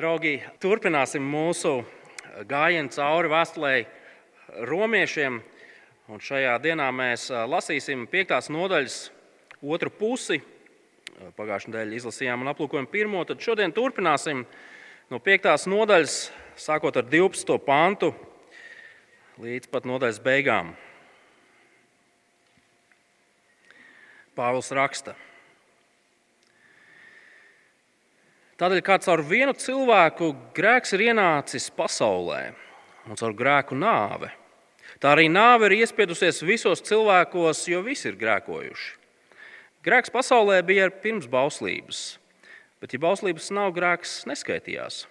Draugi, turpināsim mūsu gājienu cauri vēstulē romiešiem. Un šajā dienā mēs lasīsim piektās nodaļas otru pusi. Pagājušajā nedēļā izlasījām un aplūkojām pirmo, tad šodien turpināsim no piektās nodaļas, sākot ar 12. pantu līdz pat nodaļas beigām. Pāvils raksta. Tādēļ, kā caur vienu cilvēku grēks ir ienācis pasaulē, un caur grēku nāve, tā arī nāve ir iespiedusies visos cilvēkos, jo visi ir grēkojuši. Grēks pasaulē bija pirms bauslības, bet, ja bauslības nav, grēks neskaitījās.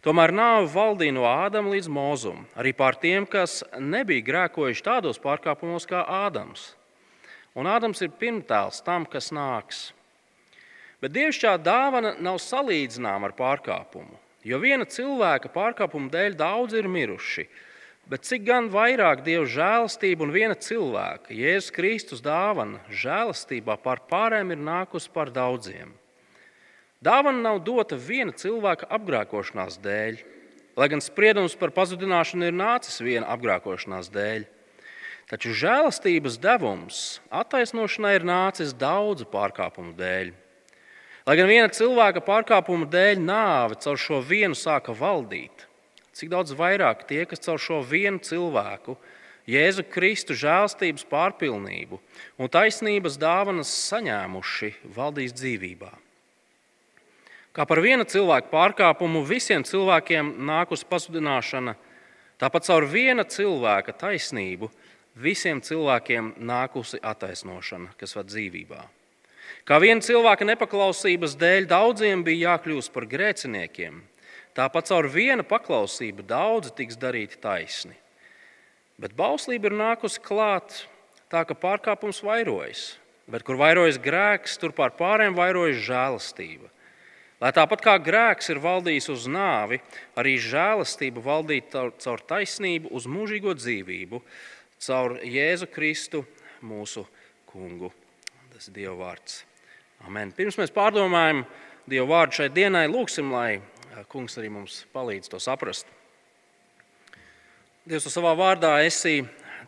Tomēr nāve valdīja no Ādama līdz Mozum, arī pār tiem, kas nebija grēkojuši tādos pārkāpumos kā Ādams. Un Ādams ir pirmtēls tam, kas nāks. Bet dievišķā dāvana nav salīdzināma ar pārkāpumu. Jo viena cilvēka pārkāpuma dēļ daudzi ir miruši. Bet cik gan vairāk Dieva žēlastība un viena cilvēka, Jēzus Kristus dāvana, žēlastībā pār pārējiem ir nākusi par daudziem. Dāvana nav dota viena cilvēka apgrēkošanās dēļ, lai gan spriedums par pazudināšanu ir nācis viena apgrēkošanās dēļ. Taču žēlastības devums attaisnošanai ir nācis daudzu pārkāpumu dēļ. Lai gan viena cilvēka pārkāpuma dēļ nāve caur šo vienu sāka valdīt, cik daudz vairāk tie, kas caur šo vienu cilvēku, Jēzu Kristu žēlstības pārpilnību un taisnības dāvanas saņēmuši, valdīs dzīvībā. Kā par viena cilvēka pārkāpumu visiem cilvēkiem nākusi pazudināšana, tāpat caur viena cilvēka taisnību visiem cilvēkiem nākusi attaisnošana, kas ved dzīvībā. Kā viena cilvēka nepaklausības dēļ daudziem bija jākļūst par grēciniekiem, tāpat caur vienu paklausību daudzi tiks darīti taisni. Bet bauslība ir nākusi klāt tā, ka pārkāpums vairojas, bet kur vairojas grēks, tur pār pārējiem vairojas žēlastība. Lai tāpat kā grēks ir valdījis uz nāvi, arī žēlastība valdītu caur taisnību uz mūžīgo dzīvību, caur Jēzu Kristu, mūsu kungu. Tas ir Dieva vārds. Amen. Pirms mēs pārdomājam Dievu vārdu šai dienai, lūgsim, lai Kungs arī mums palīdz to saprast. Dievs, savā vārdā esi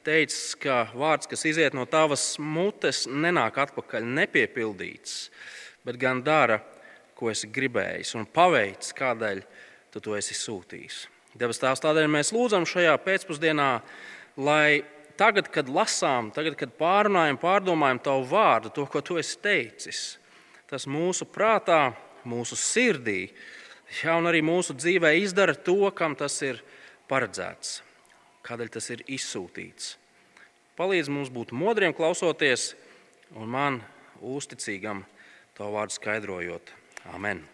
teicis, ka vārds, kas iziet no tavas mutes, nenāk atpakaļ nepiepildīts, bet gan dara, ko esi gribējis un paveic, kādēļ tu to esi sūtījis. Debes Tēvs, tādēļ mēs lūdzam šajā pēcpusdienā, lai tagad, kad lasām, tagad, kad pārunājam, pārdomājam tavu vārdu, to, ko tu esi teicis, tas mūsu prātā, mūsu sirdī, ja, arī mūsu dzīvē izdara to, kam tas ir paredzēts, kādēļ tas ir izsūtīts. Palīdz mums būt modriem, klausoties, un man uzticīgam to vārdu skaidrojot. Amen.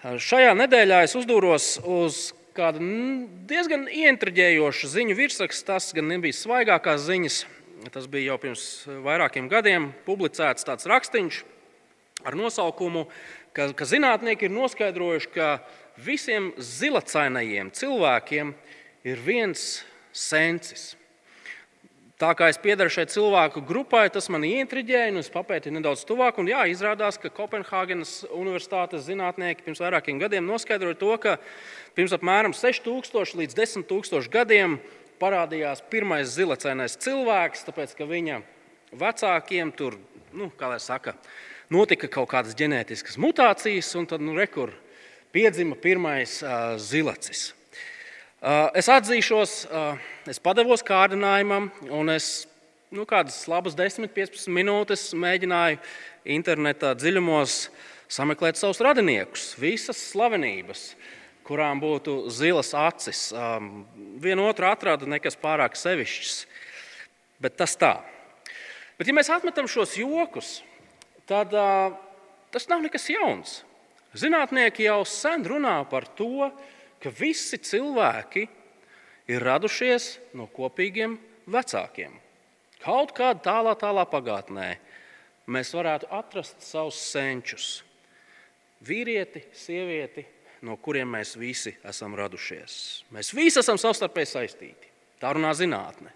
Šajā nedēļā es uzdūros uz kādu diezgan ieintriģējošu ziņu virsrakstu. Tas gan nebija svaigākās ziņas, Tas bija jau pirms vairākiem gadiem publicēts tāds rakstīns ar nosaukumu, ka, ka zinātnieki ir noskaidrojuši, ka visiem zilacainajiem cilvēkiem ir viens sensis. Tā kā es piedaru šai cilvēku grupai, tas man ieintriģēja, un es papētīju nedaudz tuvāk. Un, jā, izrādās, ka Kopenhāgenes Universitātes zinātnieki pirms vairākiem gadiem noskaidroja to, ka pirms apmēram 6000 līdz 10 000 gadiem parādījās pirmais zilacainais cilvēks, tāpēc ka viņa vecākiem tur, nu, kā lai saka, notika kaut kādas ģenētiskas mutācijas, un tad, nu, rekur, piedzima pirmais uh, zilacis. Uh, es atzīšos, uh, es padevos kārdinājumam, un es nu, kādas labas 10, 15 minūtes mēģināju internetā dziļumos sameklēt savus radiniekus, visas slavenības kurām būtu zilas acis. Um, vienu otru atradu nekas pārāk sevišķs, bet tas tā. Bet, ja mēs atmetam šos jokus, tad uh, tas nav nekas jauns. Zinātnieki jau sen runā par to, ka visi cilvēki ir radušies no kopīgiem vecākiem. Kaut kādā tālā, tālā pagātnē mēs varētu atrast savus senčus. Vīrieti, sievieti, no kuriem mēs visi esam radušies. Mēs visi esam savstarpēji saistīti. Tā runā zinātne.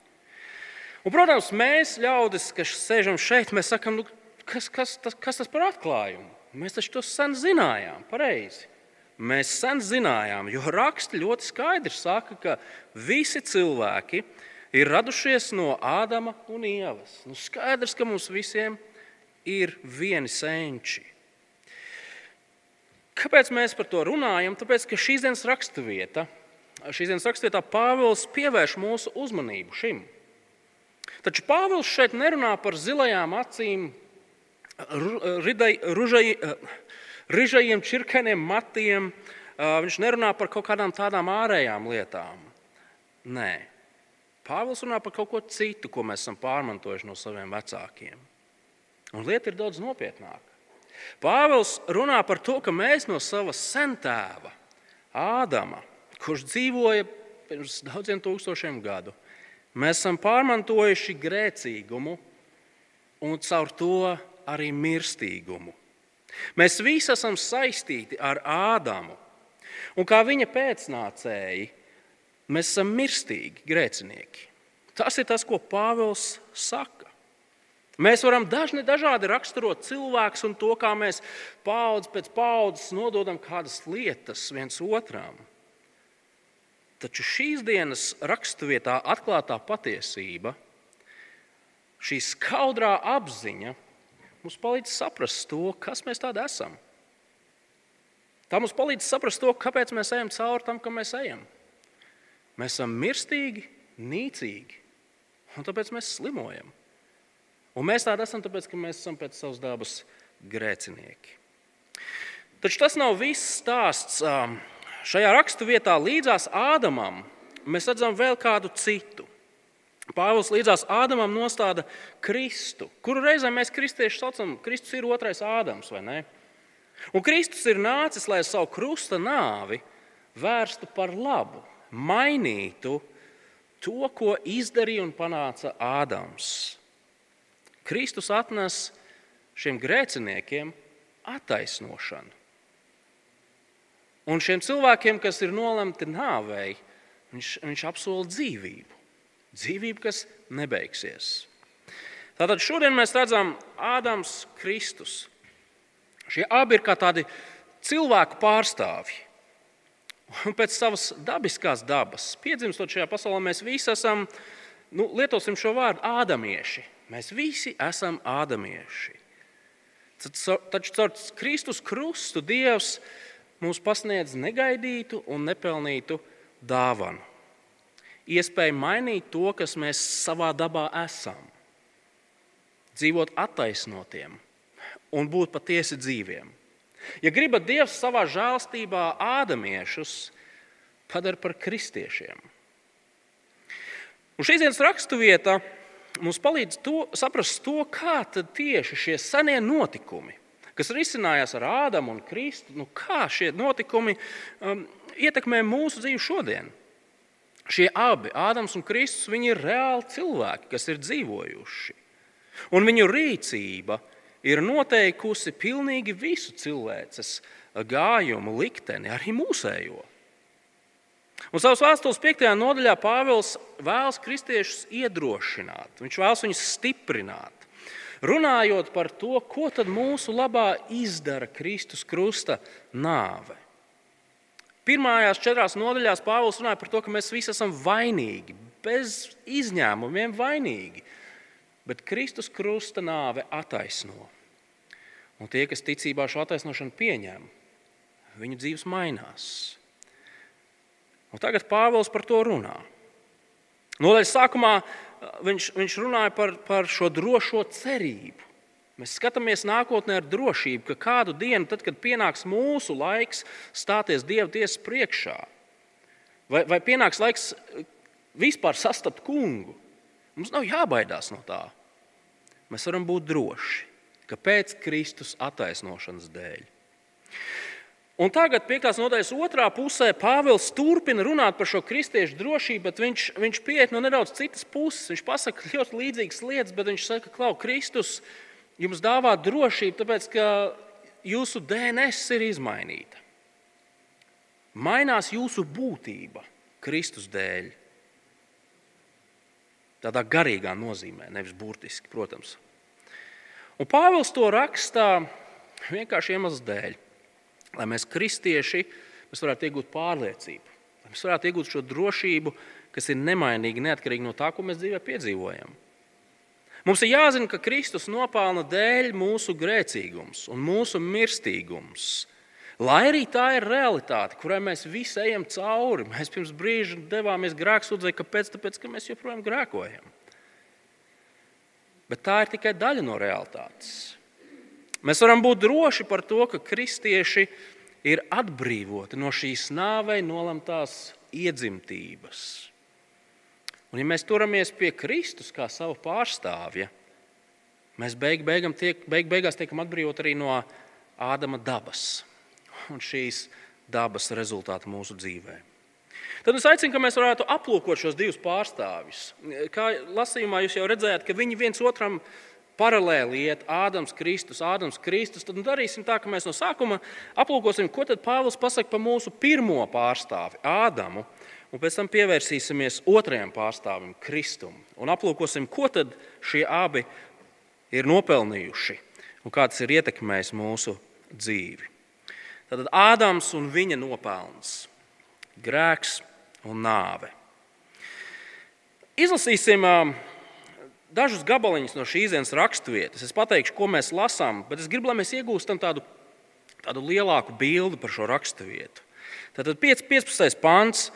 Un, protams, mēs, ļaudis, kas sēžam šeit, mēs sakām, nu, kas, kas, tas, kas tas par atklājumu? Mēs taču to sen zinājām, pareizi. mēs sen zinājām, jo raksti ļoti skaidri saka, ka visi cilvēki ir radušies no Ādama un Ievas. Nu, skaidrs, ka mums visiem ir vieni senči. Kāpēc mēs par to runājam? Tāpēc, ka šīs dienas raksturvieta, šīs dienas raksturvietā Pāvils pievērš mūsu uzmanību šim. Taču Pāvils šeit nerunā par zilajām acīm, ridai, ružai, rižajiem, čirkainiem matiem. Viņš nerunā par kaut kādām tādām ārējām lietām. Nē, Pāvils runā par kaut ko citu, ko mēs esam pārmantojuši no saviem vecākiem. Un lieta ir daudz nopietnāka. Pāvils runā par to, ka mēs no sava sentēva, Ādama, kurš dzīvoja pirms daudziem tūkstošiem gadu, mēs esam pārmantojuši grēcīgumu un caur to arī mirstīgumu. Mēs visi esam saistīti ar Ādamu. Un kā viņa pēcnācēji, mēs esam mirstīgi grēcinieki. Tas ir tas, ko Pāvils saka. Mēs varam dažni dažādi raksturot cilvēkus un to, kā mēs paudz pēc paudzes nododam kādas lietas viens otram. Taču šīs dienas raksturvietā atklātā patiesība, šī skaudrā apziņa, mums palīdz saprast to, kas mēs tādi esam. Tā mums palīdz saprast to, kāpēc mēs ejam cauri tam, kam mēs ejam. Mēs esam mirstīgi, nīcīgi, un tāpēc mēs slimojam. Un mēs tādi esam, tāpēc, ka mēs esam pēc savas dabas grēcinieki. Taču tas nav viss stāsts. Šajā raksturvietā līdzās Ādamam mēs redzam vēl kādu citu. Pāvils līdzās Ādamam nostāda Kristu, kuru reizē mēs kristieši saucam, Kristus ir otrais Ādams, vai ne? Un Kristus ir nācis, lai savu krusta nāvi vērstu par labu, mainītu to, ko izdarīja un panāca Ādams. Kristus atnes šiem grēciniekiem attaisnošanu. Un šiem cilvēkiem, kas ir nolemti nāvei, viņš, viņš apsola dzīvību dzīvību, kas nebeigsies. Tātad šodien mēs redzam Ādams, Kristus. Šie abi ir kā tādi cilvēku pārstāvji. Un pēc savas dabiskās dabas, piedzimstot šajā pasaulē, mēs visi esam, nu, lietosim šo vārdu, ādamieši. Mēs visi esam ādamieši. Taču caur Kristus krustu Dievs mums pasniedz negaidītu un nepelnītu dāvanu iespēja mainīt to, kas mēs savā dabā esam, dzīvot attaisnotiem un būt patiesi dzīviem. Ja gribat, Dievs savā žēlstībā ādamiešus padara par kristiešiem. Un šīs dienas raksturvieta mums palīdz to, saprast, to, kā tieši šie senie notikumi, kas risinājās ar Ādamu un Kristu, nu, kā šie notikumi um, ietekmē mūsu dzīvi šodien. Šie abi, Ādams un Kristus, ir reāli cilvēki, kas ir dzīvojuši. Un viņu rīcība ir noteikusi pilnīgi visu cilvēces gājumu, likteni, arī mūsējo. Un savas vēstules 5. nodaļā Pāvils vēlas kristiešus iedrošināt, viņš vēlas viņus stiprināt, runājot par to, ko tad mūsu labā izdara Kristus krusta nāve. Pirmajās četrās nodaļās Pāvils runāja par to, ka mēs visi esam vainīgi, bez izņēmumiem vainīgi. Bet Kristus krusta nāve attaisno. Un tie, kas ticībā šo attaisnošanu pieņem, viņu dzīves mainās. Un tagad Pāvils par to runā. Nodaļas sākumā viņš, viņš runāja par, par šo drošo cerību. Mēs skatāmies nākotnē ar drošību, ka kādu dienu, tad, kad pienāks mūsu laiks stāties Dieva tiesas priekšā, vai, vai pienāks laiks eh, vispār sastapt kungu, mums nav jābaidās no tā. Mēs varam būt droši, ka pēc Kristus attaisnošanas dēļ. Un tagad, 5. nodaļas otrā pusē, Pāvils turpina runāt par šo kristiešu drošību, bet viņš, viņš pieiet no nedaudz citas puses. Viņš pasaka ļoti līdzīgas lietas, bet viņš saka, ka Kristus jums dāvā drošību, tāpēc ka jūsu DNS ir izmainīta. Mainās jūsu būtība Kristus dēļ. Tādā garīgā nozīmē, nevis burtiski, protams. Un Pāvils to rakstā vienkārši iemeslu dēļ, lai mēs kristieši mēs varētu iegūt pārliecību, lai mēs varētu iegūt šo drošību, kas ir nemainīga neatkarīgi no tā, ko mēs dzīvē piedzīvojam. Mums ir jāzina, ka Kristus nopelna dēļ mūsu grēcīgums un mūsu mirstīgums. Lai arī tā ir realitāte, kurai mēs visi ejam cauri, mēs pirms brīža devāmies grēksūdzē, kāpēc? Tāpēc, ka mēs joprojām grēkojam. Bet tā ir tikai daļa no realitātes. Mēs varam būt droši par to, ka kristieši ir atbrīvoti no šīs nāvei nolemtās iedzimtības. Un, ja mēs turamies pie Kristus kā sava pārstāvja, mēs beig, tiek, beig, beigās tiekam atbrīvoti arī no Ādama dabas un šīs dabas rezultātu mūsu dzīvē. Tad es aicinu, ka mēs varētu aplūkot šos divus pārstāvjus. Kā lasījumā jūs jau redzējāt, ka viņi viens otram ir paralēli iet Ādams Kristus, Ādams Kristus, tad nu darīsim tā, ka mēs no sākuma aplūkosim, ko tad Pāvils pasaka par mūsu pirmo pārstāvi, Ādamu, un pēc tam pievērsīsimies otrajam pārstāvim, Kristum, un aplūkosim, ko tad šie abi ir nopelnījuši un kā tas ir ietekmējis mūsu dzīvi. Tad Ādams un viņa nopelns - grēks un nāve. Izlasīsim dažus gabaliņus no šīs dienas raksturvietas. Es pateikšu, ko mēs lasām, bet es gribu, lai mēs iegūstam tādu, tādu lielāku bildi par šo raksturvietu. Tātad 15. pāns.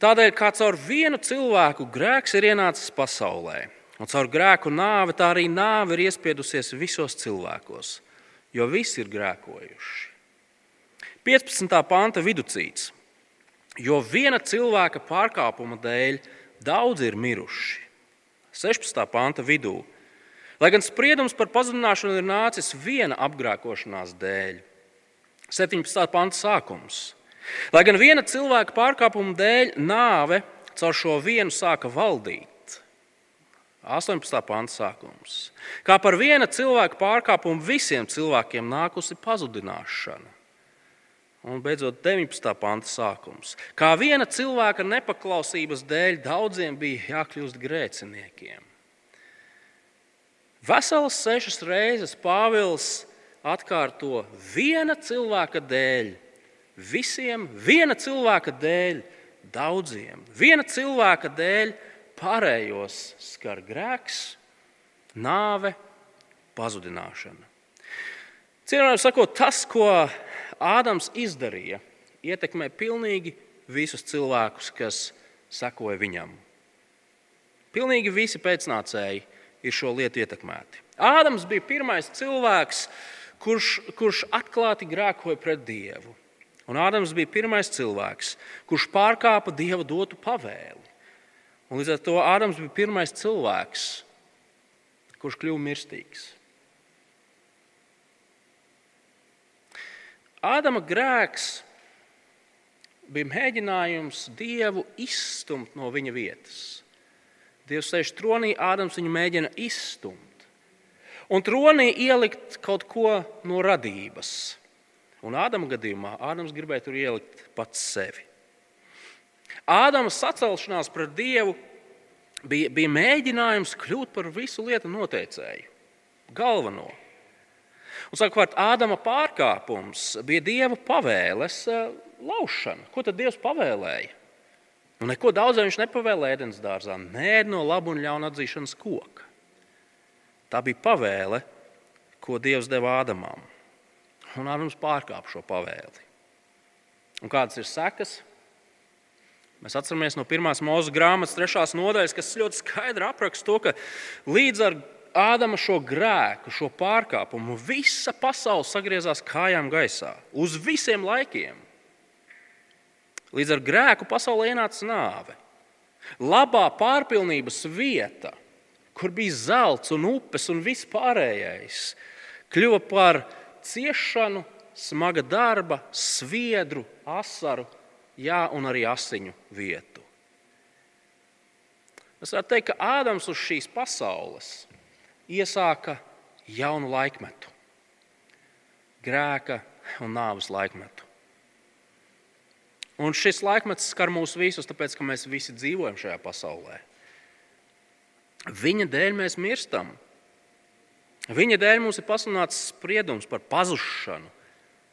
Tādēļ, kā caur vienu cilvēku grēks ir ienācis pasaulē, un caur grēku nāvi tā arī nāve ir iespiedusies visos cilvēkos, jo visi ir grēkojuši. 15. panta viducīts. Jo viena cilvēka pārkāpuma dēļ daudzi ir miruši. 16. panta vidū. Lai gan spriedums par pazudināšanu ir nācis viena apgrēkošanās dēļ, 17. panta sākums. Lai gan viena cilvēka pārkāpuma dēļ nāve caur šo vienu sāka valdīt. 18. panta sākums. Kā par viena cilvēka pārkāpumu visiem cilvēkiem nākusi pazudināšana. Un beidzot, 19. panta sākums. Kā viena cilvēka nepaklausības dēļ daudziem bija jākļūst grēciniekiem. Veselas sešas reizes Pāvils atkārto viena cilvēka dēļ, visiem, viena cilvēka dēļ, daudziem, viena cilvēka dēļ pārējos skar grēks, nāve, pazudināšana. Cienījamiem sakot, tas, ko Ādams izdarīja, ietekmē pilnīgi visus cilvēkus, kas sekoja viņam. Pilnīgi visi pēcnācēji ir šo lietu ietekmēti. Ādams bija pirmais cilvēks, kurš, kurš atklāti grēkoja pret Dievu. Un Ādams bija pirmais cilvēks, kurš pārkāpa Dieva dotu pavēli. Un līdz ar to Ādams bija pirmais cilvēks, kurš kļuva mirstīgs. Ādama grēks bija mēģinājums Dievu izstumt no viņa vietas. Dievs sēž tronī, Ādams viņu mēģina izstumt. Un tronī ielikt kaut ko no radības. Un Ādama gadījumā Ādams gribēja tur ielikt pats sevi. Ādama sacelšanās pret Dievu bija, bija mēģinājums kļūt par visu lietu noteicēju, galveno. Un savukārt Ādama pārkāpums bija Dieva pavēles eh, laušana. Ko tad Dievs pavēlēja? Nu, neko daudz viņš nepavēlēja ēdienas dārzā. Nē, no laba un ļauna atzīšanas koka. Tā bija pavēle, ko Dievs deva Ādamam. Un Ādams pārkāpa šo pavēli. Un kādas ir sekas? Mēs atceramies no pirmās mūža grāmatas, trešās nodaļas, kas ļoti skaidri apraksta to, ka līdz ar Ādama šo grēku, šo pārkāpumu, visa pasaule sagriezās kājām gaisā uz visiem laikiem. Līdz ar grēku pasaulē ienāca nāve. Labā pārpilnības vieta, kur bija zelts un upes un viss pārējais, kļuva par ciešanu, smaga darba, sviedru, asaru, jā, un arī asiņu vietu. Mēs varētu teikt, ka Ādams uz šīs pasaules iesāka jaunu laikmetu, grēka un nāves laikmetu. Un šis laikmets skar mūs visus, tāpēc ka mēs visi dzīvojam šajā pasaulē. Viņa dēļ mēs mirstam. Viņa dēļ mums ir pasludināts spriedums par pazušanu.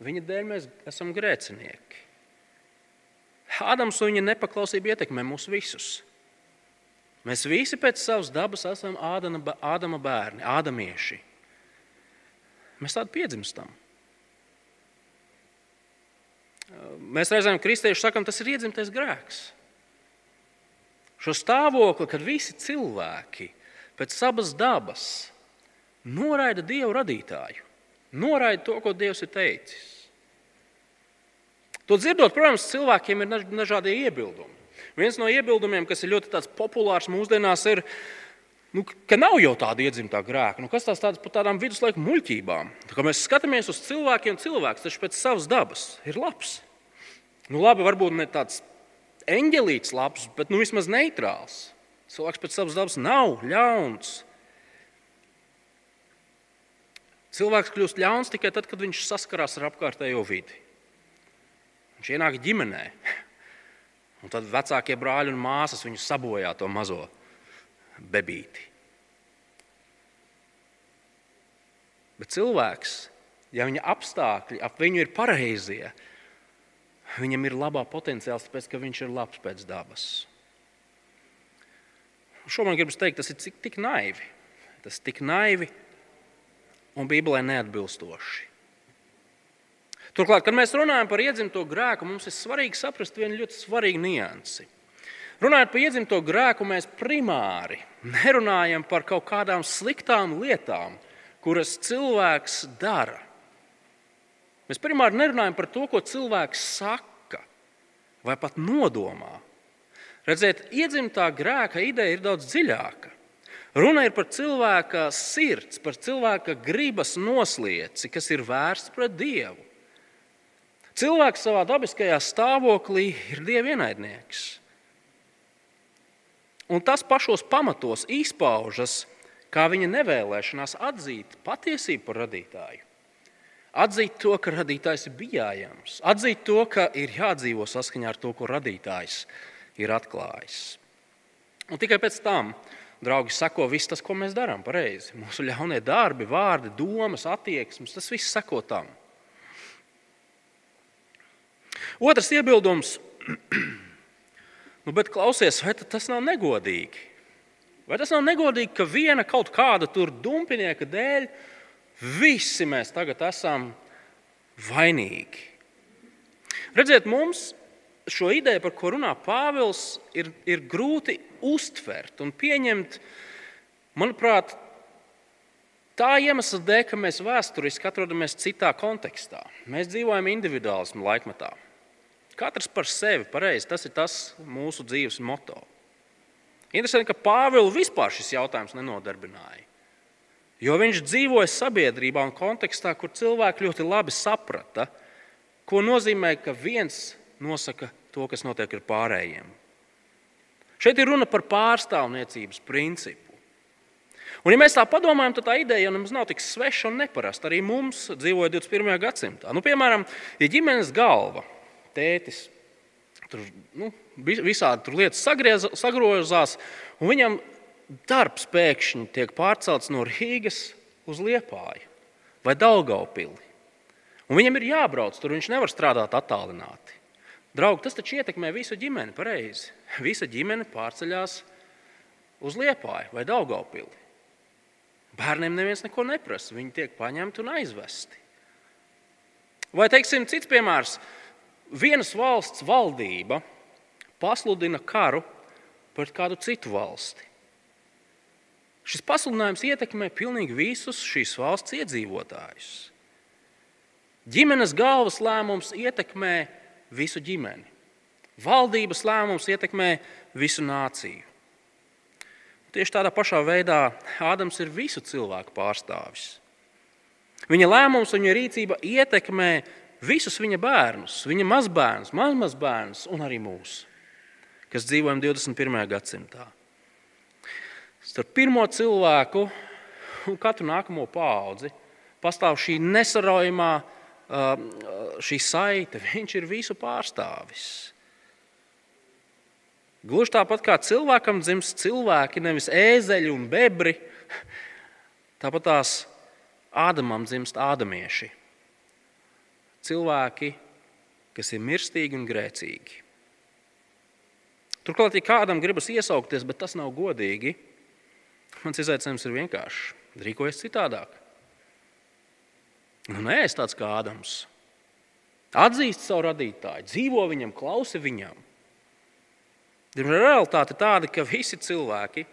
Viņa dēļ mēs esam grēcinieki. Ādams un viņa nepaklausība ietekmē mūs visus. Mēs visi pēc savas dabas esam Ādama, Ādama bērni, ādamieši. Mēs tādu piedzimstam. Mēs reizēm kristieši sakām, tas ir iedzimtais grēks. Šo stāvokli, kad visi cilvēki pēc savas dabas noraida Dievu radītāju, noraida to, ko Dievs ir teicis. To dzirdot, protams, cilvēkiem ir dažādi iebildumi. Viens no iebildumiem, kas ir ļoti populārs mūsdienās, ir, nu, ka nav jau tāda iedzimta grēka. Nu, kas tās tādas par tādām viduslaiku muļķībām? Tā mēs skatāmies uz cilvēkiem, cilvēks taču pēc savas dabas ir labs. Nu, labi, varbūt ne tāds eņģelīts labs, bet nu, vismaz neitrāls. Cilvēks pēc savas dabas nav ļauns. Cilvēks kļūst ļauns tikai tad, kad viņš saskarās ar apkārtējo vidi. Viņš ienāk ģimenē, un tad vecākie brāļi un māsas viņu sabojā to mazo bebīti. Bet cilvēks, ja viņa apstākļi ap viņu ir pareizie, viņam ir labā potenciāls, tāpēc ka viņš ir labs pēc dabas. Šo man gribas teikt, tas ir cik, tik naivi. Tas ir tik naivi un Bībelē neatbilstoši. Turklāt, kad mēs runājam par iedzimto grēku, mums ir svarīgi saprast vienu ļoti svarīgu niansi. Runājot par iedzimto grēku, mēs primāri nerunājam par kaut kādām sliktām lietām, kuras cilvēks dara. Mēs primāri nerunājam par to, ko cilvēks saka vai pat nodomā. Redziet, iedzimtā grēka ideja ir daudz dziļāka. Runa ir par cilvēka sirds, par cilvēka gribas noslieci, kas ir vērsts pret Dievu. Cilvēks savā dabiskajā stāvoklī ir dieva ienaidnieks. Un tas pašos pamatos izpaužas kā viņa nevēlēšanās atzīt patiesību par radītāju. Atzīt to, ka radītājs ir bijājams, atzīt to, ka ir jādzīvo saskaņā ar to, ko radītājs ir atklājis. Un tikai pēc tam, draugi, sako viss tas, ko mēs darām pareizi. Mūsu ļaunie darbi, vārdi, domas, attieksmes, tas viss sako tam. Otrs iebildums, nu, bet klausies, vai tas nav negodīgi? Vai tas nav negodīgi, ka viena kaut kāda tur dumpinieka dēļ visi mēs tagad esam vainīgi? Redziet, mums šo ideju, par ko runā Pāvils, ir, ir grūti uztvert un pieņemt. Manuprāt, tā iemesla dēļ, ka mēs vēsturiski atrodamies citā kontekstā. Mēs dzīvojam individuālismu laikmetā. Katrs par sevi pareizi. Tas ir tas mūsu dzīves moto. Interesanti, ka Pāvilu vispār šis jautājums nenodarbināja. Jo viņš dzīvoja sabiedrībā un kontekstā, kur cilvēki ļoti labi saprata, ko nozīmē, ka viens nosaka to, kas notiek ar pārējiem. Šeit ir runa par pārstāvniecības principu. Un, ja mēs tā padomājam, tad tā ideja nemaz nav tik sveša un neparasta. Arī mums dzīvoja 21. gadsimtā. Nu, piemēram, ja ģimenes galva tētis. Tur nu, visādi tur lietas sagriez, sagrozās, un viņam darbs pēkšņi tiek pārcelts no Rīgas uz Liepāju vai Daugaupili. Un viņam ir jābrauc tur, viņš nevar strādāt attālināti. Draugi, tas taču ietekmē visu ģimeni pareizi. Visa ģimene pārceļās uz Liepāju vai Daugaupili. Bērniem neviens neko neprasa, viņi tiek paņemti un aizvesti. Vai, teiksim, cits piemērs vienas valsts valdība pasludina karu pret kādu citu valsti. Šis pasludinājums ietekmē pilnīgi visus šīs valsts iedzīvotājus. Ģimenes galvas lēmums ietekmē visu ģimeni. Valdības lēmums ietekmē visu nāciju. Tieši tādā pašā veidā Ādams ir visu cilvēku pārstāvis. Viņa lēmums un viņa rīcība ietekmē visus viņa bērnus, viņa mazbērnus, mazmazbērnus un arī mūs, kas dzīvojam 21. gadsimtā. Starp pirmo cilvēku un katru nākamo paudzi pastāv šī nesaraujamā um, šī saite. Viņš ir visu pārstāvis. Gluži tāpat kā cilvēkam dzimst cilvēki, nevis ēzeļi un bebri, tāpat tās Ādamam dzimst ādamieši cilvēki, kas ir mirstīgi un grēcīgi. Turklāt, ja kādam gribas iesaukties, bet tas nav godīgi, mans izaicinājums ir vienkāršs. Rīkojas citādāk. Nu, nē, es tāds kā Ādams. Atzīst savu radītāju, dzīvo viņam, klausi viņam. Diemžēl realitāte ir tāda, ka visi cilvēki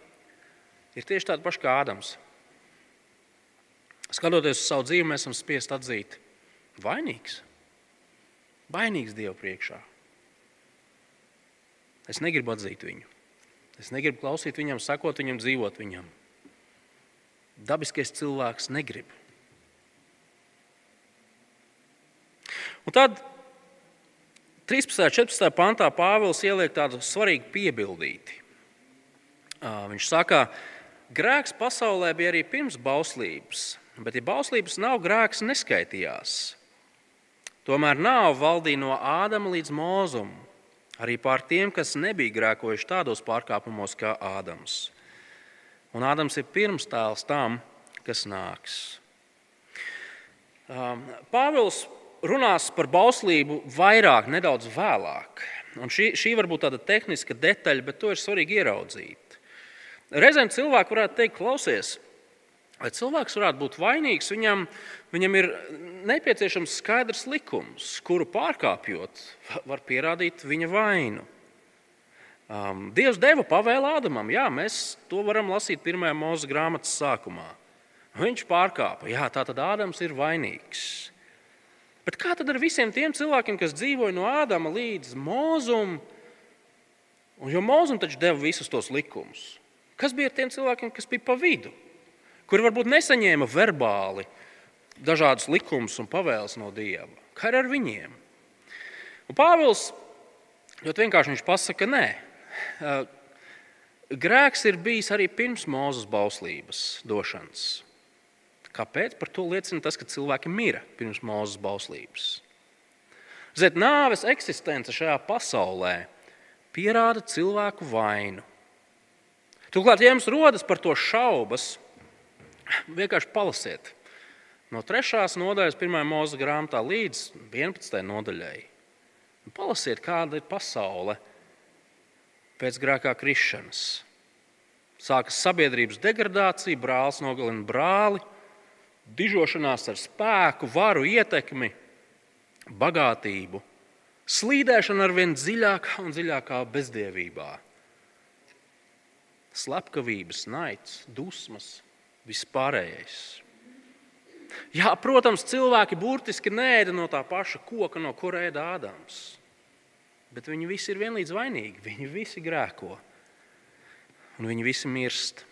ir tieši tādi paši kā Ādams. Skatoties uz savu dzīvi, mēs esam spiest atzīt, vainīgs. Vainīgs Dievu priekšā. Es negribu atzīt viņu. Es negribu klausīt viņam, sakot viņam, dzīvot viņam. Dabiskais cilvēks negrib. Un tad 13. un 14. pantā Pāvils ieliek tādu svarīgu piebildīti. Viņš saka, grēks pasaulē bija arī pirms bauslības, bet, ja bauslības nav, grēks neskaitījās. Tomēr nav valdīja no Ādama līdz Mūzum, arī pār tiem, kas nebija grēkojuši tādos pārkāpumos kā Ādams. Un Ādams ir pirmstēls tam, kas nāks. Pāvils runās par bauslību vairāk, nedaudz vēlāk. Un šī, šī varbūt tāda tehniska detaļa, bet to ir svarīgi ieraudzīt. Reizēm cilvēki varētu teikt, klausies, lai cilvēks varētu būt vainīgs, viņam, viņam ir nepieciešams skaidrs likums, kuru pārkāpjot, var pierādīt viņa vainu. Um, Dievs deva pavēlu Ādamam, jā, mēs to varam lasīt pirmajā mūža grāmatas sākumā. Viņš pārkāpa, jā, tā tad Ādams ir vainīgs. Bet kā tad ar visiem tiem cilvēkiem, kas dzīvoja no Ādama līdz Mozum? Un, jo Mozum taču deva visus tos likumus. Kas bija ar tiem cilvēkiem, kas bija pa vidu, kuri varbūt nesaņēma verbāli dažādus likumus un pavēles no Dieva? Kā ar viņiem? Un Pāvils ļoti vienkārši pasaka, ka nē. Grēks ir bijis arī pirms Mozus bauslības došanas. Kāpēc? Par to liecina tas, ka cilvēki mira pirms mūzes bauslības. Ziniet, nāves eksistence šajā pasaulē pierāda cilvēku vainu. Turklāt, ja jums rodas par to šaubas, vienkārši palasiet no 3. nodaļas, 1. mūža grāmatā līdz 11. nodaļai. Palasiet, kāda ir pasaule pēc grēkā krišanas. Sākas sabiedrības degradācija, brālis nogalina brāli, dižošanās ar spēku, varu, ietekmi, bagātību, slīdēšana ar vien dziļākā un dziļākā bezdievībā, slepkavības, naids, dusmas, vispārējais. Jā, protams, cilvēki burtiski nēda no tā paša koka, no kura ēda Ādams. Bet viņi visi ir vienlīdz vainīgi. Viņi visi grēko. Un viņi visi mirst.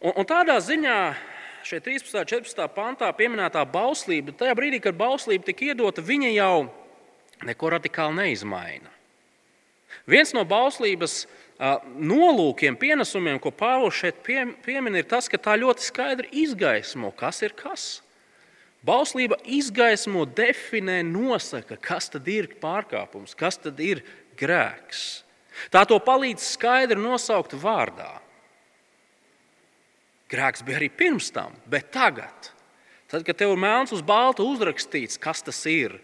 Un, un tādā ziņā šeit 13. un 14. pantā pieminētā bauslība, tajā brīdī, kad bauslība tika iedota, viņa jau neko radikāli neizmaina. Viens no bauslības nolūkiem, pienesumiem, ko Pāvils šeit piemin, ir tas, ka tā ļoti skaidri izgaismo, kas ir kas. Bauslība izgaismo, definē, nosaka, kas tad ir pārkāpums, kas tad ir grēks. Tā to palīdz skaidri nosaukt vārdā. Grēks bija arī pirms tam, bet tagad, tad, kad tev ir melns uz balta uzrakstīts, kas tas ir,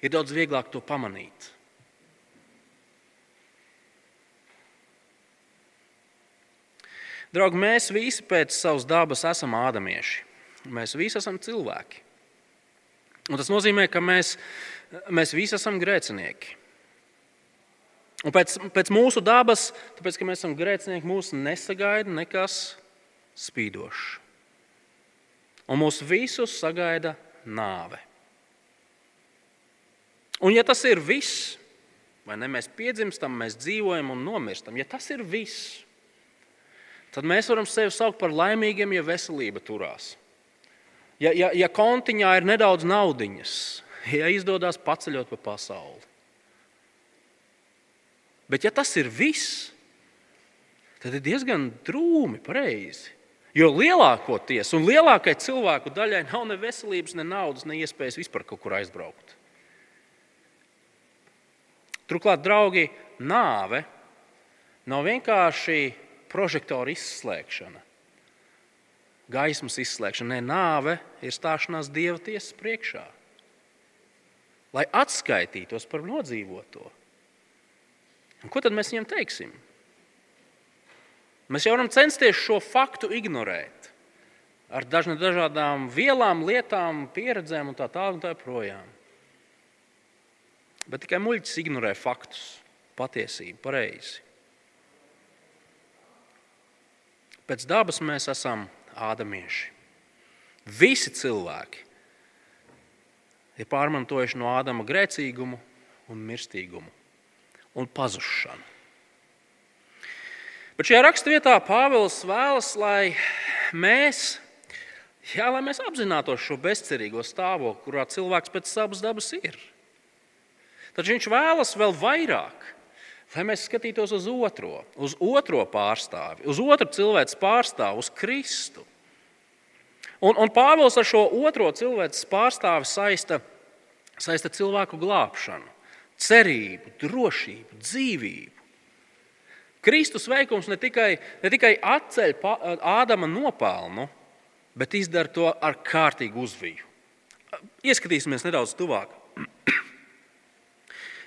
ir daudz vieglāk to pamanīt. Draugi, mēs visi pēc savas dabas esam ādamieši. Mēs visi esam cilvēki. Un tas nozīmē, ka mēs, mēs visi esam grēcinieki. Un pēc, pēc mūsu dabas, tāpēc, ka mēs esam grēcinieki, mūs nesagaida nekas spīdošs. Un mūs visus sagaida nāve. Un, ja tas ir viss, vai ne, mēs piedzimstam, mēs dzīvojam un nomirstam, ja tas ir viss, tad mēs varam sevi saukt par laimīgiem, ja veselība turās. Ja, ja, ja kontiņā ir nedaudz naudiņas, ja izdodas paceļot pa pasauli. Bet, ja tas ir viss, tad ir diezgan drūmi, pareizi. Jo lielākoties un lielākajai cilvēku daļai nav ne veselības, ne naudas, ne iespējas vispār kaut kur aizbraukt. Turklāt, draugi, nāve nav vienkārši prožektora izslēgšana, gaismas izslēgšana. Nē, nāve ir stāšanās Dieva tiesas priekšā, lai atskaitītos par nodzīvoto. Un ko tad mēs viņiem teiksim? Mēs jau varam censties šo faktu ignorēt ar dažādām vielām, lietām, pieredzēm un tā tālāk. Tā projām. Bet tikai muļķis ignorē faktus, patiesību, pareizi. Pēc dabas mēs esam ādamieši. Visi cilvēki ir pārmantojuši no Ādama grēcīgumu un mirstīgumu un pazušanu. Bet šajā raksturvietā Pāvils vēlas, lai mēs, jā, lai mēs apzinātos šo bezcerīgo stāvokli, kurā cilvēks pēc savas dabas ir. Taču viņš vēlas vēl vairāk, lai mēs skatītos uz otro, uz otro pārstāvi, uz otru cilvēku pārstāvu, uz Kristu. Un, un Pāvils ar šo otro cilvēku pārstāvi saista, saista cilvēku glābšanu, cerību, drošību, dzīvību. Kristus veikums ne tikai, ne tikai atceļ Ādama nopelnu, bet izdara to ar kārtīgu uzviju. Ieskatīsimies nedaudz tuvāk.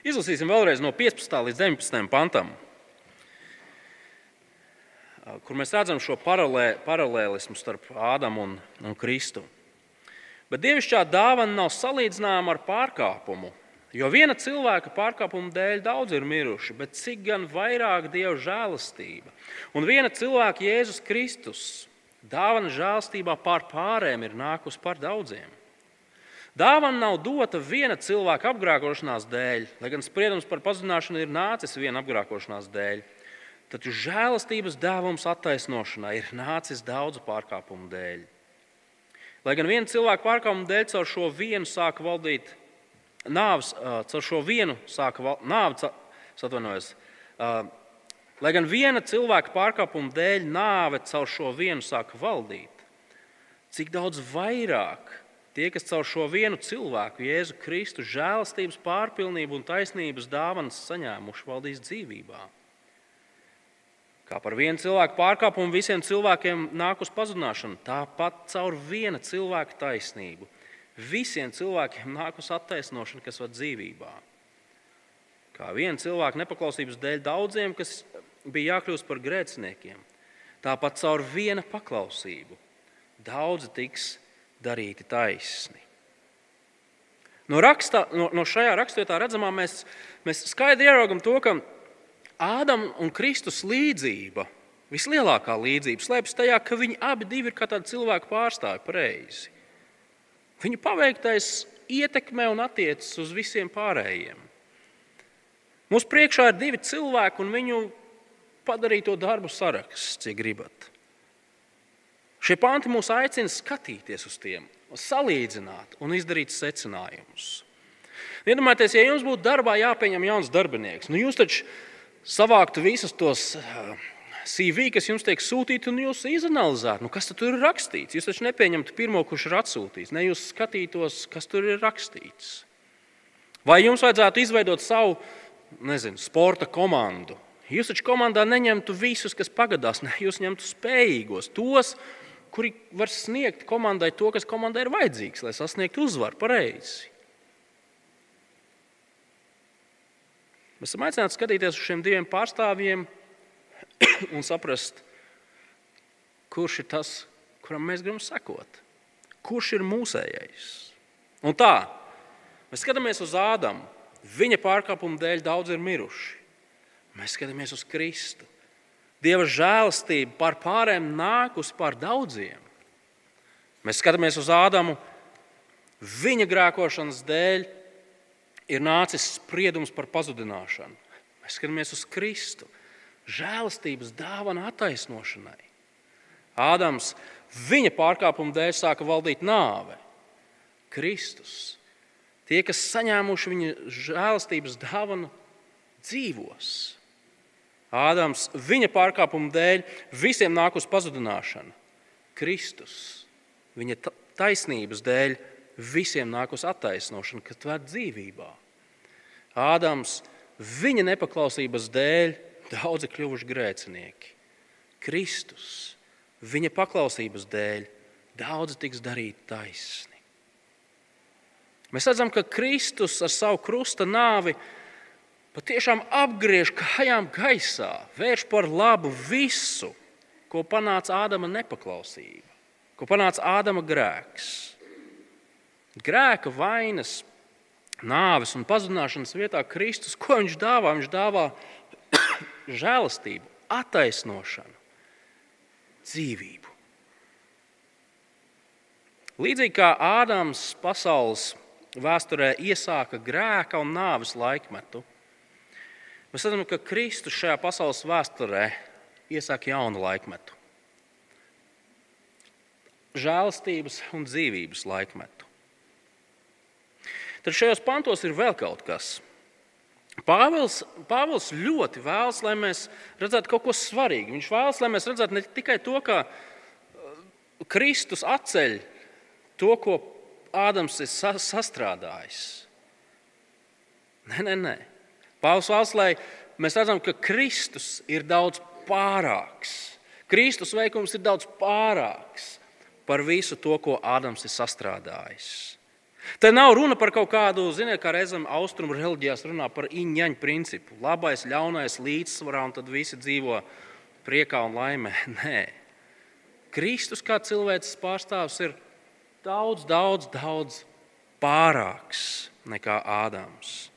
Izlasīsim vēlreiz no 15. līdz 19. pantam kur mēs redzam šo paralē, paralēlismu starp Ādamu un, un Kristu. Bet dievišķā dāvana nav salīdzināma ar pārkāpumu. Jo viena cilvēka pārkāpuma dēļ daudz ir miruši, bet cik gan vairāk dieva žēlastība. Un viena cilvēka, Jēzus Kristus, dāvana žēlastībā pār pārējiem ir nākusi par daudziem. Dāvana nav dota viena cilvēka apgrākošanās dēļ, lai gan spriedums par pazudināšanu ir nācis viena apgrākošanās dēļ. Taču žēlastības dāvums attaisnošanai ir nācis daudzu pārkāpumu dēļ. Lai gan viena cilvēka pārkāpuma dēļ caur šo vienu sāka valdīt nāves, caur šo vienu sāka nāves, atvainojos. Lai gan viena cilvēka pārkāpuma dēļ nāve caur šo vienu sāka valdīt, cik daudz vairāk tie, kas caur šo vienu cilvēku, Jēzu Kristu, žēlastības, pārpilnību un taisnības dāvanas saņēmuši, valdīs dzīvībā. Kā par vienu cilvēku pārkāpumu visiem cilvēkiem nāk uz pazudināšanu, tāpat caur viena cilvēka taisnību visiem cilvēkiem nāk uz attaisnošanu, kas var dzīvībā. Kā viena cilvēka nepaklausības dēļ daudziem, kas bija jākļūst par grēciniekiem, tāpat caur viena paklausību daudzi tiks darīti taisni. No, raksta, no, no šajā raksturā redzamā mēs, mēs skaidri ieraugam to, ka Ādama un Kristus līdzība, vislielākā līdzība, slēpjas tajā, ka viņi abi ir kā tādi cilvēku pārstāvji pareizi. Viņu paveiktais ietekmē un attiecas uz visiem pārējiem. Mums priekšā ir divi cilvēki, un viņu padarīto darbu saraksts, cik gribat. Šie panti mūs aicina skatīties uz tiem, salīdzināt un izdarīt secinājumus. Iedomājieties, ja jums būtu darbā jāpieņem jauns darbinieks, nu jūs taču savāktu visus tos eh, CV, kas jums tiek sūtīti, un jūs izanalizētu, nu, kas tur ir rakstīts. Jūs taču nepieņemtu pirmo, kurš ir atsūtīts, ne jūs skatītos, kas tur ir rakstīts. Vai jums vajadzētu izveidot savu nezinu, sporta komandu? Jūs taču komandā neņemtu visus, kas pagadās, ne jūs ņemtu spējīgos, tos, kuri var sniegt komandai to, kas komandai ir vajadzīgs, lai sasniegtu uzvaru pareizi. Mēs esam aicināti skatīties uz šiem diviem pārstāvjiem un saprast, kurš ir tas, kuram mēs gribam sekot. Kurš ir mūsējais? Un tā, mēs skatāmies uz Ādamu. Viņa pārkāpuma dēļ daudz ir miruši. Mēs skatāmies uz Kristu. Dieva žēlastība pār pārējiem nākus pār daudziem. Mēs skatāmies uz Ādamu. Viņa grēkošanas dēļ ir nācis spriedums par pazudināšanu. Mēs skatāmies uz Kristu, žēlastības dāvana attaisnošanai. Ādams viņa pārkāpuma dēļ sāka valdīt nāve. Kristus. Tie, kas saņēmuši viņa žēlastības dāvanu, dzīvos. Ādams viņa pārkāpuma dēļ visiem nāk uz pazudināšanu. Kristus viņa taisnības dēļ visiem nāk uz attaisnošanu, kad vērt dzīvībā. Ādams viņa nepaklausības dēļ daudzi kļuvuši grēcinieki. Kristus viņa paklausības dēļ daudzi tiks darīti taisni. Mēs redzam, ka Kristus ar savu krusta nāvi patiešām apgriež kājām gaisā, vērš par labu visu, ko panāca Ādama nepaklausība, ko panāca Ādama grēks. Grēka vainas, nāves un pazudināšanas vietā Kristus, ko viņš dāvā? Viņš dāvā žēlastību, attaisnošanu, dzīvību. Līdzīgi kā Ādams pasaules vēsturē iesāka grēka un nāves laikmetu, mēs redzam, ka Kristus šajā pasaules vēsturē iesāka jaunu laikmetu. Žēlastības un dzīvības laikmetu. Tad šajos pantos ir vēl kaut kas. Pāvils, Pāvils ļoti vēlas, lai mēs redzētu kaut ko svarīgu. Viņš vēlas, lai mēs redzētu ne tikai to, ka uh, Kristus atceļ to, ko Ādams ir sastrādājis. Nē, nē, nē. Pāvils vēlas, lai mēs redzam, ka Kristus ir daudz pārāks. Kristus veikums ir daudz pārāks par visu to, ko Ādams ir sastrādājis. Te nav runa par kaut kādu, ziniet, kā reizēm austrumu reliģijās runā par iņņaņu principu. Labais, ļaunais līdzsvarā, un tad visi dzīvo priekā un laimē. Nē. Kristus kā cilvēks pārstāvs ir daudz, daudz, daudz pārāks nekā Ādams.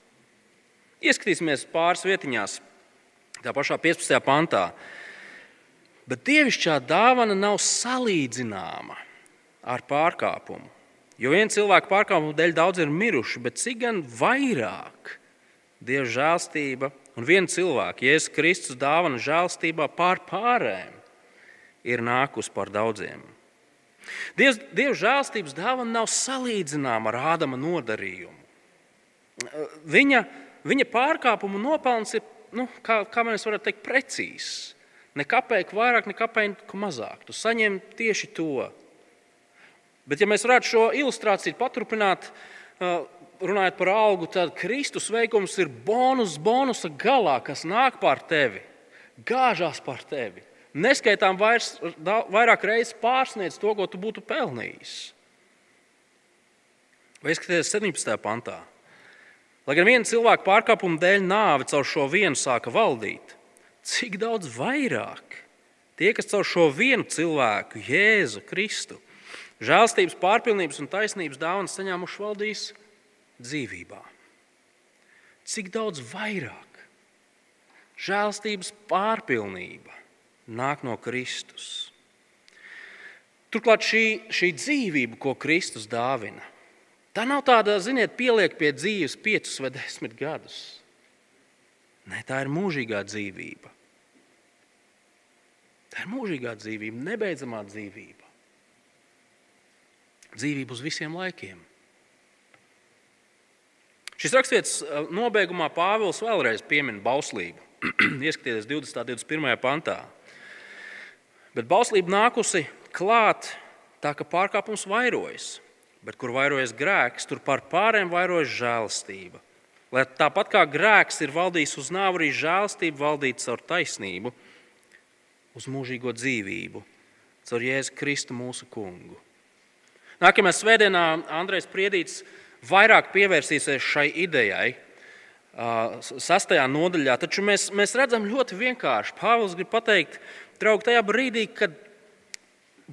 Ieskatīsimies pāris vietiņās, tā pašā 15. pantā. Bet dievišķā dāvana nav salīdzināma ar pārkāpumu. Jo viena cilvēka pārkāpuma dēļ daudz ir miruši, bet cik gan vairāk Dieva žēlstība un viena cilvēka, Jēzus Kristus dāvana žēlstībā pār pārējiem, ir nākus par daudziem. Dievs, Dieva žēlstības dāvana nav salīdzināma ar Ādama nodarījumu. Viņa, viņa pārkāpumu nopelns ir, nu, kā, kā mēs varam teikt, precīzs. Ne kāpēc vairāk, ne kāpēc mazāk. Tu saņem tieši to. Bet, ja mēs varētu šo ilustrāciju paturpināt, runājot par augu, tad Kristus veikums ir bonus bonusa galā, kas nāk pār tevi, gāžās pār tevi neskaitām vairs, vairāk reizes pārsniedz to, ko tu būtu pelnījis. Vai skaties 17. pantā? Lai gan viena cilvēka pārkāpuma dēļ nāve caur šo vienu sāka valdīt, cik daudz vairāk tie, kas caur šo vienu cilvēku, Jēzu Kristu, žēlstības, pārpilnības un taisnības dāvanas saņēmuši valdīs dzīvībā. Cik daudz vairāk žēlstības pārpilnība nāk no Kristus. Turklāt šī, šī dzīvība, ko Kristus dāvina, tā nav tāda, ziniet, pieliek pie dzīves piecus vai desmit gadus. Nē, tā ir mūžīgā dzīvība. Tā ir mūžīgā dzīvība, nebeidzamā dzīvība. Dzīvība uz visiem laikiem. Šis raksturīts uh, nobeigumā Pāvils vēlreiz piemin bauslību. Ieskatieties 20. un 21. pantā. Bet bauslība nākusi klāt tā, ka pārkāpums vairojas, bet kur vairojas grēks, tur par pārējiem vairojas žēlastība. Lai tāpat kā grēks ir valdījis uz nāvi, arī žēlastība valdītu caur taisnību, uz mūžīgo dzīvību, caur Jēzu Kristu mūsu kungu. Nākamajā svētdienā Andrejs Priedīts vairāk pievērsīsies šai idejai, sastajā nodaļā, taču mēs, mēs redzam ļoti vienkārši. Pāvils grib pateikt, draugi, tajā brīdī, kad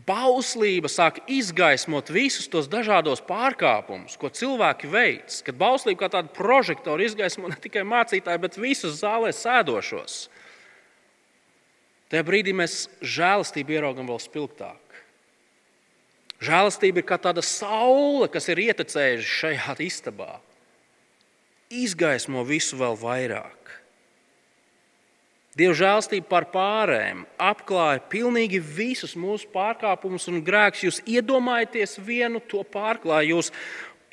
bauslība sāk izgaismot visus tos dažādos pārkāpumus, ko cilvēki veic, kad bauslība kā tāda prožektora izgaismo ne tikai mācītāju, bet visus zālē sēdošos, tajā brīdī mēs žēlastību ieraugam vēl spilgtāk. Žēlastība ir kā tāda saule, kas ir ietecējusi šajā istabā. Izgaismo visu vēl vairāk. Dieva žēlstība par pārējiem apklāja pilnīgi visus mūsu pārkāpumus un grēkus. Jūs iedomājaties vienu to pārklāju, jūs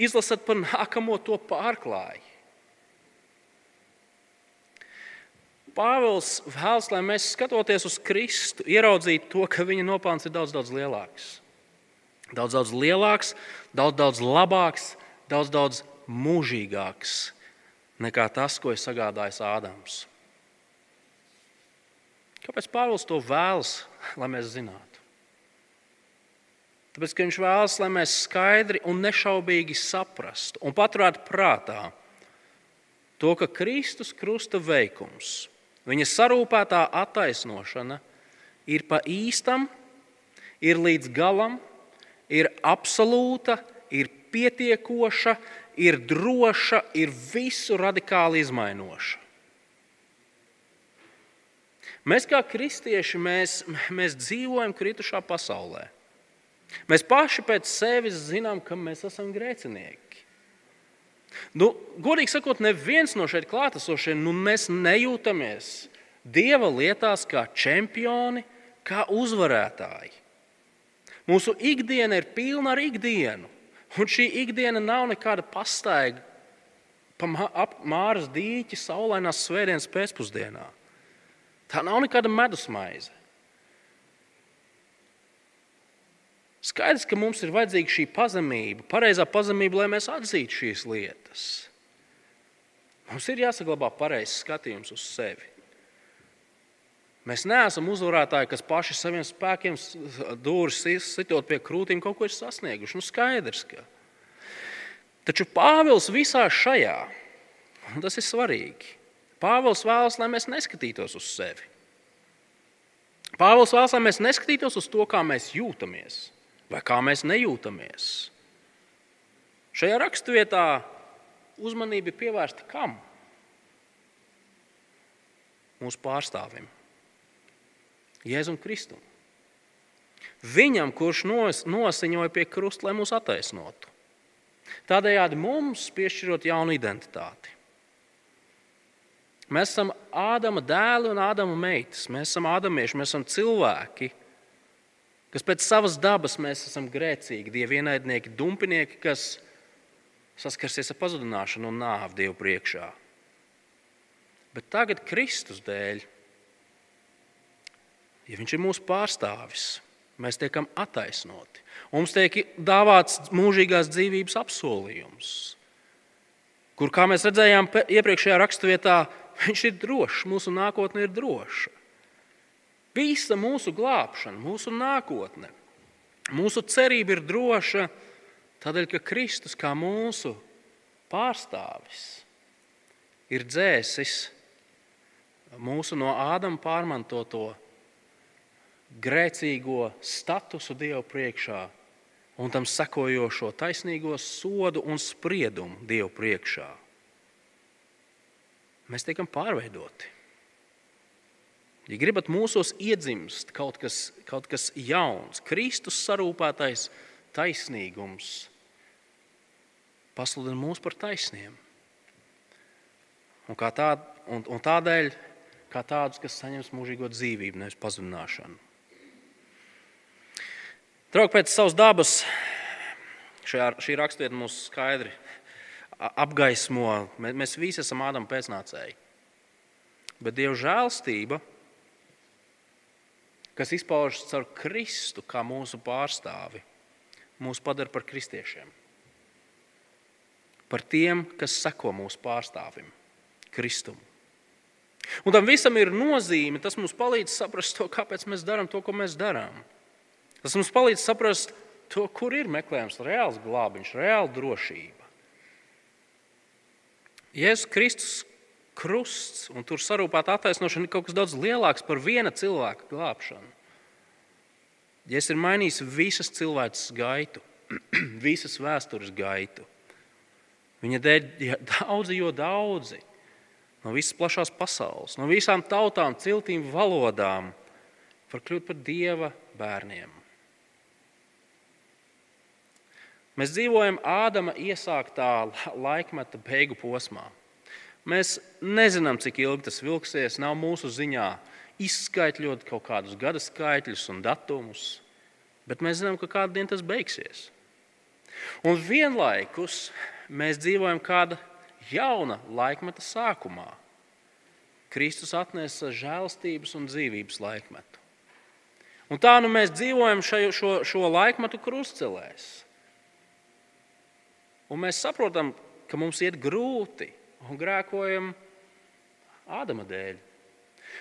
izlasat par nākamo to pārklāju. Pāvils vēlas, lai mēs skatoties uz Kristu, ieraudzītu to, ka viņa nopelns ir daudz, daudz lielāks. Daudz, daudz lielāks, daudz, daudz labāks, daudz, daudz mūžīgāks nekā tas, ko ir sagādājis Ādams. Kāpēc Pāvils to vēlas, lai mēs zinātu? Tāpēc, ka viņš vēlas, lai mēs skaidri un nešaubīgi saprastu un paturētu prātā to, ka Kristus krusta veikums, viņa sarūpētā attaisnošana ir pa īstam, ir līdz galam, ir absolūta, ir pietiekoša, ir droša, ir visu radikāli izmainoša. Mēs kā kristieši mēs, mēs dzīvojam kritušā pasaulē. Mēs paši pēc sevis zinām, ka mēs esam grēcinieki. Nu, godīgi sakot, neviens no šeit klātesošiem nu, nejūtamies Dieva lietās kā čempioni, kā uzvarētāji. Mūsu ikdiena ir pilna ar ikdienu, un šī ikdiena nav nekāda pastaiga pa māras dīķi saulainās svētdienas pēcpusdienā. Tā nav nekāda medusmaize. Skaidrs, ka mums ir vajadzīga šī pazemība, pareizā pazemība, lai mēs atzītu šīs lietas. Mums ir jāsaglabā pareizs skatījums uz sevi. Mēs neesam uzvarētāji, kas paši saviem spēkiem dūris sitot pie krūtīm, kaut ko ir sasnieguši. Nu, skaidrs, ka. Taču Pāvils visā šajā, un tas ir svarīgi, Pāvils vēlas, lai mēs neskatītos uz sevi. Pāvils vēlas, lai mēs neskatītos uz to, kā mēs jūtamies vai kā mēs nejūtamies. Šajā raksturvietā uzmanība ir pievērsta kam? Mūsu pārstāvim, Jēzum Kristum. Viņam, kurš nos, nosiņoja pie krusta, lai mūs attaisnotu. Tādējādi mums piešķirot jaunu identitāti. Mēs esam Ādama dēli un Ādama meitas. Mēs esam ādamieši, mēs esam cilvēki, kas pēc savas dabas mēs esam grēcīgi, dievi ienaidnieki, dumpinieki, kas saskarsies ar pazudināšanu un nāvi Dievu priekšā. Bet tagad Kristus dēļ, ja Viņš ir mūsu pārstāvis, mēs tiekam attaisnoti. Mums tiek dāvāts mūžīgās dzīvības apsolījums, kur, kā mēs redzējām iepriekšējā raksturvietā, viņš ir drošs, mūsu nākotne ir droša. Visa mūsu glābšana, mūsu nākotne, mūsu cerība ir droša, tādēļ, ka Kristus kā mūsu pārstāvis ir dzēsis mūsu no Ādama pārmantoto grēcīgo statusu Dievu priekšā un tam sekojošo taisnīgo sodu un spriedumu Dievu priekšā. Mēs tiekam pārveidoti. Ja gribat mūsos iedzimst kaut kas, kaut kas jauns, Kristus sarūpētais taisnīgums, pasludina mūs par taisniem. Un, tā, un, un tādēļ, kā tādus, kas saņems mūžīgo dzīvību, nevis pazudināšanu. Draugi, pēc savas dabas šajā, šī raksturvieta mūs skaidri apgaismo. Mēs visi esam Ādama pēcnācēji. Bet Dieva žēlstība kas izpaužas caur Kristu kā mūsu pārstāvi, mūs padara par kristiešiem. Par tiem, kas seko mūsu pārstāvim, Kristum. Un tam visam ir nozīme. Tas mums palīdz saprast to, kāpēc mēs darām to, ko mēs darām. Tas mums palīdz saprast to, kur ir meklējams reāls glābiņš, reāla drošība. Jēzus Kristus krusts un tur sarūpēta attaisnošana ir kaut kas daudz lielāks par viena cilvēka glābšanu. Jēzus ir mainījis visas cilvēces gaitu, visas vēstures gaitu. Viņa dēļ daudzi, jo daudzi no visas plašās pasaules, no visām tautām, ciltīm, valodām var kļūt par dieva bērniem. Mēs dzīvojam Ādama iesāktā laikmeta beigu posmā. Mēs nezinām, cik ilgi tas vilksies, nav mūsu ziņā izskaidrot kaut kādus gada skaitļus un datumus, bet mēs zinām, ka kādu dienu tas beigsies. Un vienlaikus mēs dzīvojam kāda jauna laikmeta sākumā. Kristus atnesa žēlstības un dzīvības laikmetu. Un tā nu mēs dzīvojam šo, šo, šo laikmetu krustcelēs. Un mēs saprotam, ka mums iet grūti, un grēkojam Ādama dēļ.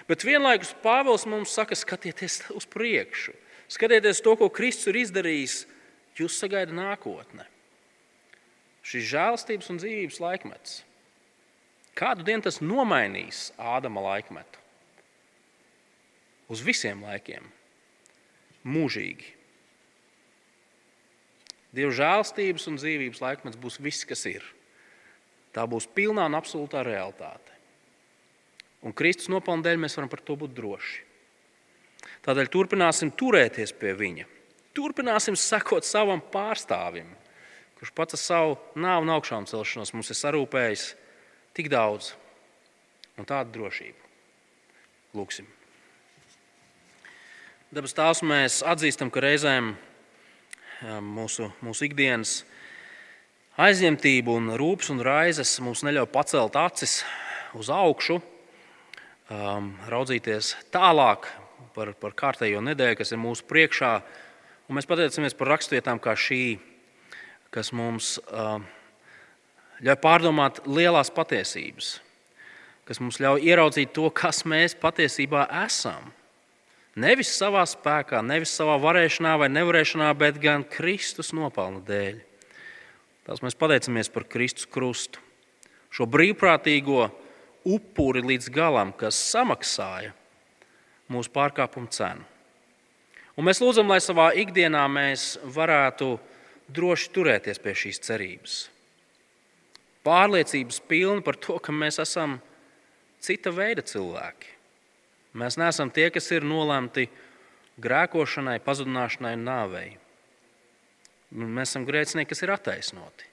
Bet vienlaikus Pāvils mums saka, skatieties uz priekšu, skatieties to, ko Kristus ir izdarījis. Jūs sagaidat nākotne. Šis žēlstības un dzīvības laikmets. Kādu dienu tas nomainīs Ādama laikmetu? Uz visiem laikiem, mūžīgi. Dieva žēlstības un dzīvības laikmets būs viss, kas ir. Tā būs pilnā un absolūtā realitāte. Un Kristus nopelnu dēļ mēs varam par to būt droši. Tādēļ turpināsim turēties pie viņa. Turpināsim sekot savam pārstāvim, kurš pats ar savu nāvu un augšām celšanos mums ir sarūpējis tik daudz un tādu drošību. Lūksim. Dabas tās mēs atzīstam, ka reizēm mūsu, mūsu ikdienas aizņemtība un rūpes un raizes mums neļauj pacelt acis uz augšu, raudzīties tālāk par, par kārtējo nedēļu, kas ir mūsu priekšā. Un mēs pateicamies par rakstvietām kā šī, kas mums um, ļauj pārdomāt lielās patiesības, kas mums ļauj ieraudzīt to, kas mēs patiesībā esam. Nevis savā spēkā, nevis savā varēšanā vai nevarēšanā, bet gan Kristus nopelna dēļ. Tās mēs pateicamies par Kristus krustu, šo brīvprātīgo upuri līdz galam, kas samaksāja mūsu pārkāpumu cenu. Un mēs lūdzam, lai savā ikdienā mēs varētu droši turēties pie šīs cerības. Pārliecības pilni par to, ka mēs esam cita veida cilvēki. Mēs neesam tie, kas ir nolemti grēkošanai, pazudināšanai un nāvei. Mēs esam grēcinieki, kas ir attaisnoti.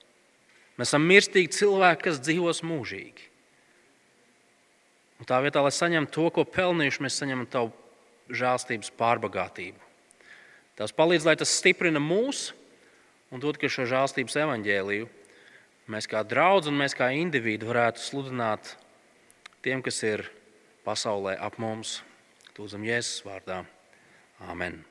Mēs esam mirstīgi cilvēki, kas dzīvos mūžīgi. Un tā vietā, lai saņemtu to, ko pelnījuši, mēs saņemam tavu žēlstības pārbagātību. Tas palīdz, lai tas stiprina mūs un dod šo žēlstības evaņģēliju. Mēs kā draugi un mēs kā indivīdi varētu sludināt tiem, kas ir pasaulē ap mums. Tūzam Jēzus vārdā. Āmen!